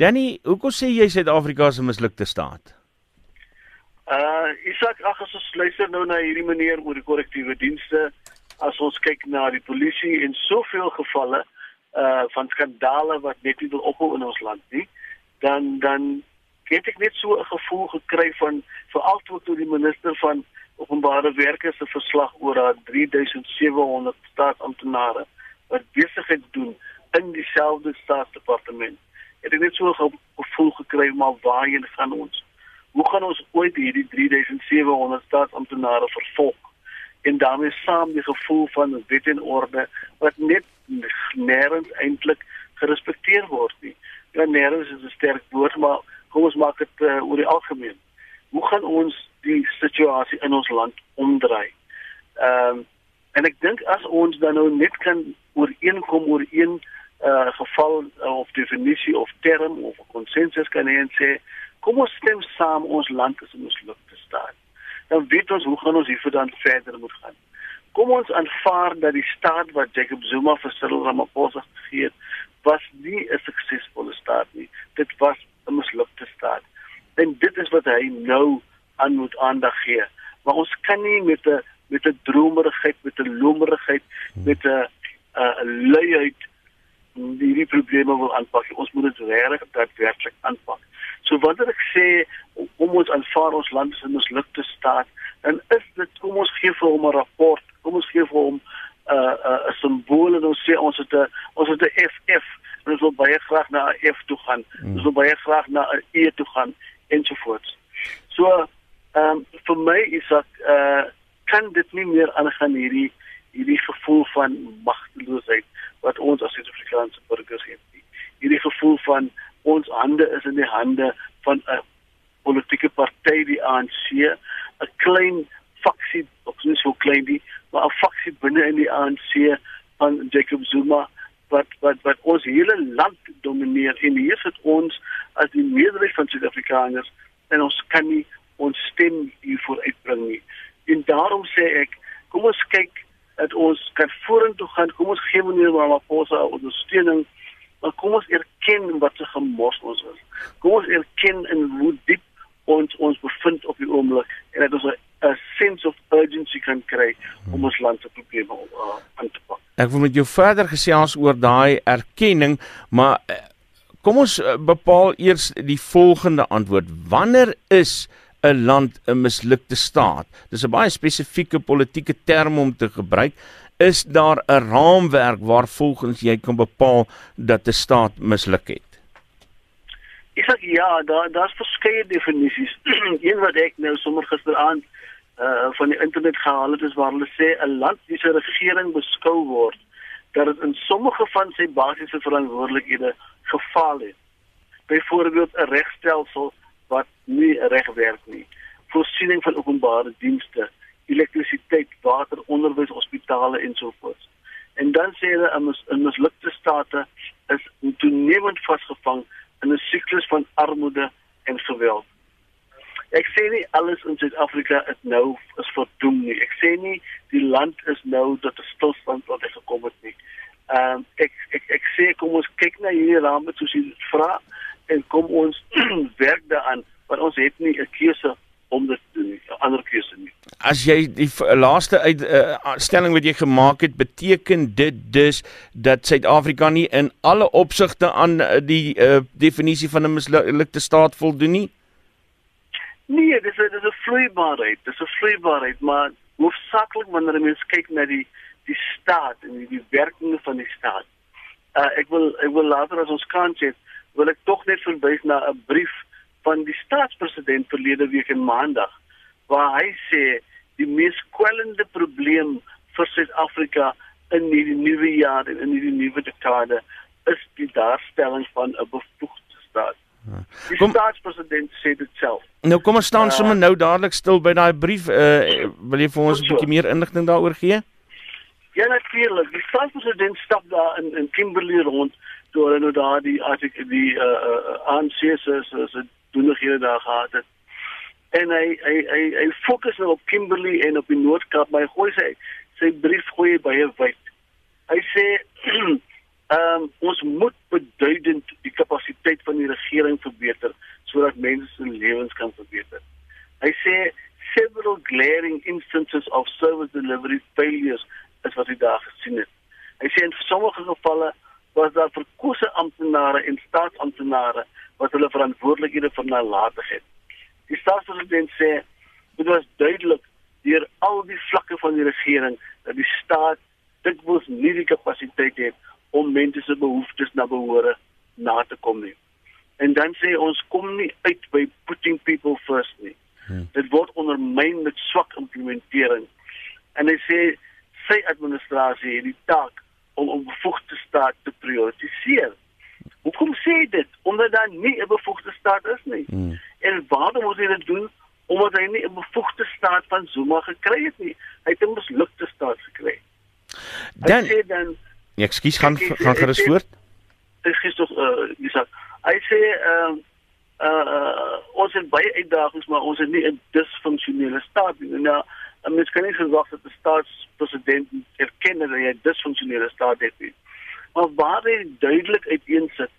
Danny, hoekom sê jy Suid-Afrika is 'n mislukte staat? Uh Isak, ag as ons luister nou na hierdie meneer oor die korrektiewe dienste, as ons kyk na die polisie en soveel gevalle uh van skandale wat net nie wil ophou in ons land nie, dan dan het ek net so 'n gevoel gekry van veral toe toe die minister van openbare werke se verslag oor haar 3700 staatsamptenare wat besigheid doen in dieselfde staatsdepartement. Het ek net so 'n gevoel gekry maar waarheen gaan ons? Hoe gaan ons ooit hierdie 3700 staatsamptenare vervolg? En daarmee saam die gevoel van wet en orde wat net nêrens eintlik gerespekteer word nie. Ja, nêrens is 'n sterk woord, maar kom ons maak dit uh, oor die algemeen. Hoe gaan ons die situasie in ons land omdraai? Ehm um, en ek dink as ons dan nou net kan ooreenkom oor een uh, geval uh, of definisie of term of konsensus kan hê en sê kom ons stem saam ons land is in mislukte staat. Dan weet ons hoe gaan ons hiervoor dan verder moet gaan. Kom ons aanvaar dat die staat wat Jacob Zuma vir Cyril Ramaphosa gegee het, was nie 'n suksesvolle staat nie. Dit was 'n mislukte staat. En dit is wat hy nou aan moet aandag gee. Maar ons kan nie met 'n met 'n dromerigheid, met 'n lomerigheid, met 'n 'n luiheid hierdie probleme wil aanpak. Ons moet dit regtig daadwerklik aanpak. So wanneer ek sê om ons aanvaar ons land is 'n mislukte staat, dan is dit kom ons gee vir hom 'n rapport, kom ons gee vir hom 'n uh, 'n uh, 'n simbool en ons sê ons het 'n ons het 'n FF en ons wil baie graag na 'n F toe gaan. Mm. Ons wil baie graag na 'n E toe gaan ensovoorts. So, ehm um, vir my is dit eh uh, kan dit nie meer aangaan hierdie hierdie gevoel van magteloosheid wat ons as Suid-Afrikaanse burgers het nie. Hierdie gevoel van ons hande is in die hande van 'n politieke party die ANC, 'n klein faksie, of nie so klein nie, maar 'n faksie binne in die ANC van Jacob Zuma wat wat wat ons hele land domineer en hier sit ons as die meerderheid van Suid-Afrikaners en ons kan nie ons stem hiervoor uitbring nie. En daarom sê ek, kom ons kyk dat ons kan vorentoe gaan. Kom ons gee meneer Ramaphosa ondersteuning. Maar kom ons erken wat se gemors ons is. Kom ons erken in hoe diep ons ons bevind op die oomblik en dat ons 'n sense of urgency kan kry om ons land se probleme uh, aan te pak. Ek wil met jou verder gesels oor daai erkenning, maar uh, kom ons uh, bepaal eers die volgende antwoord. Wanneer is 'n land 'n mislukte staat? Dis 'n baie spesifieke politieke term om te gebruik. Is daar 'n raamwerk waar volgens jy kan bepaal dat 'n staat misluk het? Ek sê ja, daar daar's verskeie definisies. Een wat ek nou sommer gisteraand uh van die internet gehaal het is waar hulle sê 'n land wie se regering beskou word dat dit in sommige van sy basiese verantwoordelikhede gefaal het. Byvoorbeeld 'n regstelsel wat nie reg werk nie. Voorsiening van openbare dienste, elektrisiteit, water, onderwys, hospitale en so voort. En dan sê hulle 'n mis, mislukte state is toenemend vasgevang in 'n siklus van armoede en geweld. Ek sê nie alles in Suid-Afrika is nou is verdoem nie. Ek sê nie die land is nou tot 'n stilstand wat het gekom het nie. Ehm um, ek ek ek sê kom ons kyk na hierdie raamwerk soos jy vra en kom ons werk daaraan want ons het nie 'n keuse om dit te doen nie, 'n ander keuse nie. As jy die laaste uit uh, stelling wat jy gemaak het, beteken dit dus dat Suid-Afrika nie in alle opsigte aan uh, die uh, definisie van 'n mislukte staat voldoen nie? Nee, dis 'n dis 'n vloeibaarheid, dis 'n vloeibaarheid, maar hoofsaaklik wanneer mens kyk na die die staat en die, die werking van die staat. Uh, ek wil ek wil later as ons kan sê wil ek tog net verwys na 'n brief van die staatspresident verlede week in Maandag waar hy sê die mees kwellende probleem vir Suid-Afrika in die nuwe jaar en in die nuwe dekade is die daarstelling van 'n bevoegde staat. Die kom, staatspresident sê dit self. Nou kom ons staan uh, sommer nou dadelik stil by daai brief. Uh, wil jy vir ons 'n bietjie meer inligting daaroor gee? Ja natuurlik. Die staatspresident stap daar in in Kimberley rond toe hulle nou daar die artikel die uh, uh, ANC se se doenighede daar gehad het. En hy hy hy hy fokus nou op Kimberley en op die Noord-Kaap, maar hy gooi sy sy brief gooi baie wyd. Hy sê Ehm um, ons moet beduidend die kapasiteit van die regering verbeter sodat mense se lewens kan verbeter. Hy sê several glaring instances of service delivery failures is wat hy daar gesien het. Hy sê in sommige gevalle was daar verkose amptenare en staatsamptenare wat hulle verantwoordelikhede vernalatig het. Die staatspresident sê dit was duidelik deur al die vlakke van die regering dat die staat dikwels nie die kapasiteit het om mense se behoeftes na behore na te kom nie. En dan sê ons kom nie uit by putting people first nie. Hmm. Dit word ondermyn met swak implementering. En hy sê sy administrasie het die taak om om bevoegde staat te prioritiseer. Hoekom sê dit? Omdat daar nie 'n bevoegde staat is nie. Hmm. En waarom moet hy dit doen? Omdat hy nie 'n bevoegde staat van Zuma gekry het nie. Hy het 'n mislukte staat gekry. Dan sê dan Ja, ekskuus, gaan gaan gerus voort. Ek sê tog uh dis ek. Hy sê ehm uh, uh ons het baie uitdagings, maar ons het nie 'n disfunksionele staat nie. Nou, en mens kan nie verwag dat 'n staatspresident erken dat hy 'n disfunksionele staat het nie. Maar waar hy duidelik uiteensit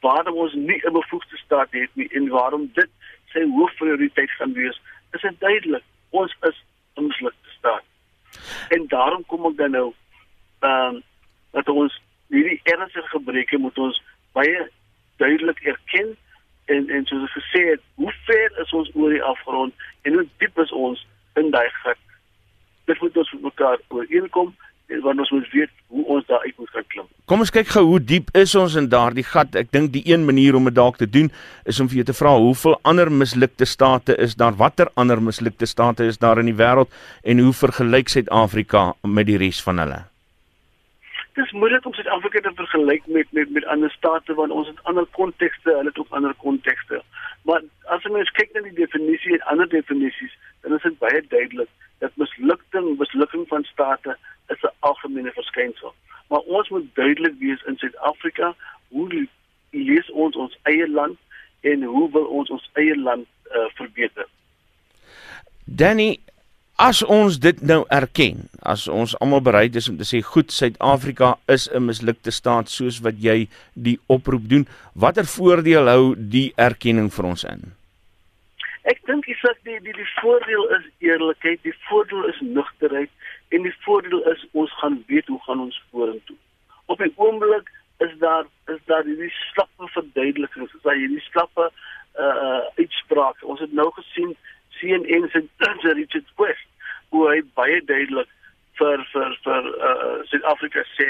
waarom ons nie 'n bevoegde staat het nie en waarom dit sy hoofprioriteit gaan wees, is dit duidelik. Ons is 'n mislukte staat. En daarom kom ek dan nou ehm um, dat ons hierdie ernstige gebreke moet ons baie duidelik erken en en soos ek gesê het, hoe ver is ons oor die afgrond en hoe diep is ons in daai gat? Dit moet ons mekaar ooreenkom en want ons moet weet hoe ons daar uit moet klim. Kom ons kyk gou hoe diep is ons in daardie gat. Ek dink die een manier om dit dalk te doen is om vir jou te vra hoeveel ander mislukte state is daar? Watter ander mislukte state is daar in die wêreld en hoe vergelyk Suid-Afrika met die res van hulle? dis moeilik om Suid-Afrika te vergelyk met met met ander state want ons het ander kontekste, hulle het ook ander kontekste. Maar as jy mens kyk na die definisie en ander definisies, dan is dit baie duidelik dat mislukking, mislukking van state is 'n algemene verskynsel. Maar ons moet duidelik wees in Suid-Afrika hoe lees ons ons eie land en hoe wil ons ons eie land uh, verbeter. Danny As ons dit nou erken, as ons almal bereid is om te sê goed, Suid-Afrika is 'n mislukte staat soos wat jy die oproep doen, watter voordeel hou die erkenning vir ons in? Ek dink die die die voordeel is eerlikheid, die voordeel is nugterheid en die voordeel is ons gaan weet hoe gaan ons vorentoe. Op 'n oomblik is daar is daar hierdie slappe verduidelikings, is daar hierdie slappe uh uitsprake. Ons het nou gesien CNN se Richard Quest hoe hy baie duidelik vir vir vir uh Suid-Afrika sê,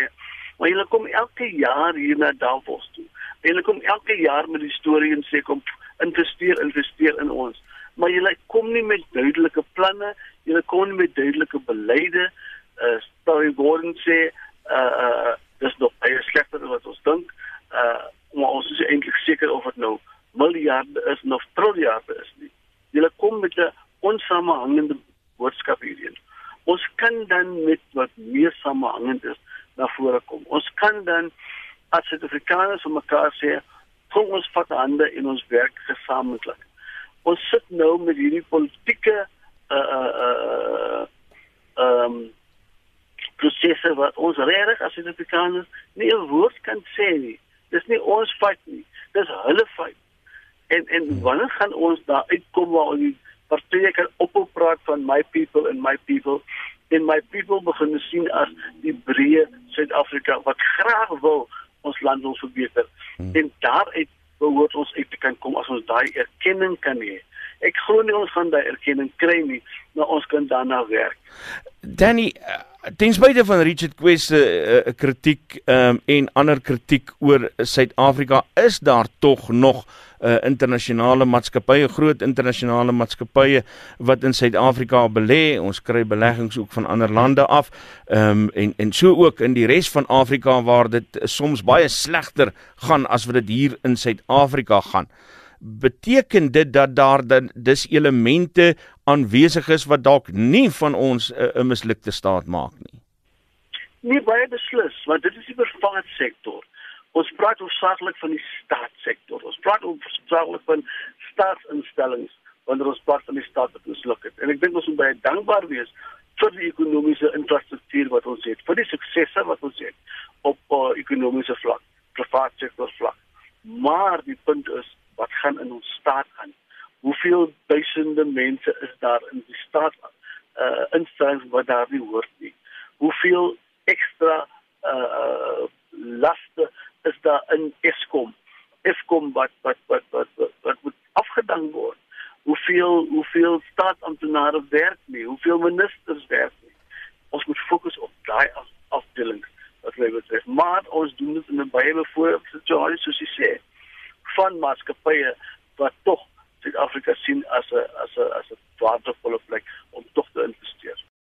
maar hulle kom elke jaar hier na Davos toe. Hulle kom elke jaar met die storie en sê kom investeer, investeer in ons. Maar hulle kom nie met duidelike planne, hulle kom nie met duidelike beleide. Uh Story Gordon sê uh uh dis nog baie slegter as wat ons dink. Uh maar ons is eintlik seker of dit nou miljarde is of triljarde is nie. Hulle kom met 'n onsamehangende boodskap hierheen. Ons kan dan met wat meer samehangend is na vore kom. Ons kan dan as Suid-Afrikaners om mekaar sê, kom ons vat hande en ons werk gesamentlik. Ons sit nou met hierdie politieke uh uh uh um prosesse wat ons regtig as Suid-Afrikaners nie 'n woord kan sê nie. Dis nie ons fout nie. Dis hulle fout. En en wanneer gaan ons daar uitkom waar ons partye kan ophou praat van my people and my people en my people begin sien as die breë Suid-Afrika wat graag wil ons land wil verbeter. Hmm. En daaruit behoort ons uit te kan kom as ons daai erkenning kan hê. Ek glo nie ons gaan daai erkenning kry nie, maar ons kan daarna werk. Danny uh, ten spyte van Richard Quest se uh, kritiek um, en ander kritiek oor Suid-Afrika is daar tog nog uh, internasionale maatskappye, groot internasionale maatskappye wat in Suid-Afrika belê. Ons kry beleggings ook van ander lande af. Ehm um, en en so ook in die res van Afrika waar dit soms baie slegter gaan as wat dit hier in Suid-Afrika gaan. Beteken dit dat daar dan dis elemente aanwesig is wat dalk nie van ons 'n uh, mislukte staat maak nie? Nee, baie beslis, want dit is die private sektor. Ons praat hoofsaaklik van die staatssektor. Ons praat hoofsaaklik van staatsinstellings. wanneer ons praat van die staat wat ons luk het. En ek dink ons moet baie dankbaar wees vir die ekonomiese infrastruktuur wat ons het, vir die suksesse wat ons het op uh, ekonomiese vlak, privaat sektor vlak. Maar die punt is gaan in ons staat aan? Hoeveel duisende mense is daar in die staat uh instellings wat daar nie hoort nie? Hoeveel ekstra uh laste is daar in Eskom? Eskom wat wat wat wat wat, wat moet afgedank word. Hoeveel hoeveel staatsamptenare werk nie? Hoeveel ministers werk nie? Ons moet fokus op daai af, afdelings wat jy betref. Maar ons doen dit in 'n baie bevoordeelde situasie soos jy sê van maatskappye wat tog Suid-Afrika sien as 'n as 'n as 'n waardevolle plek om tog te investeer.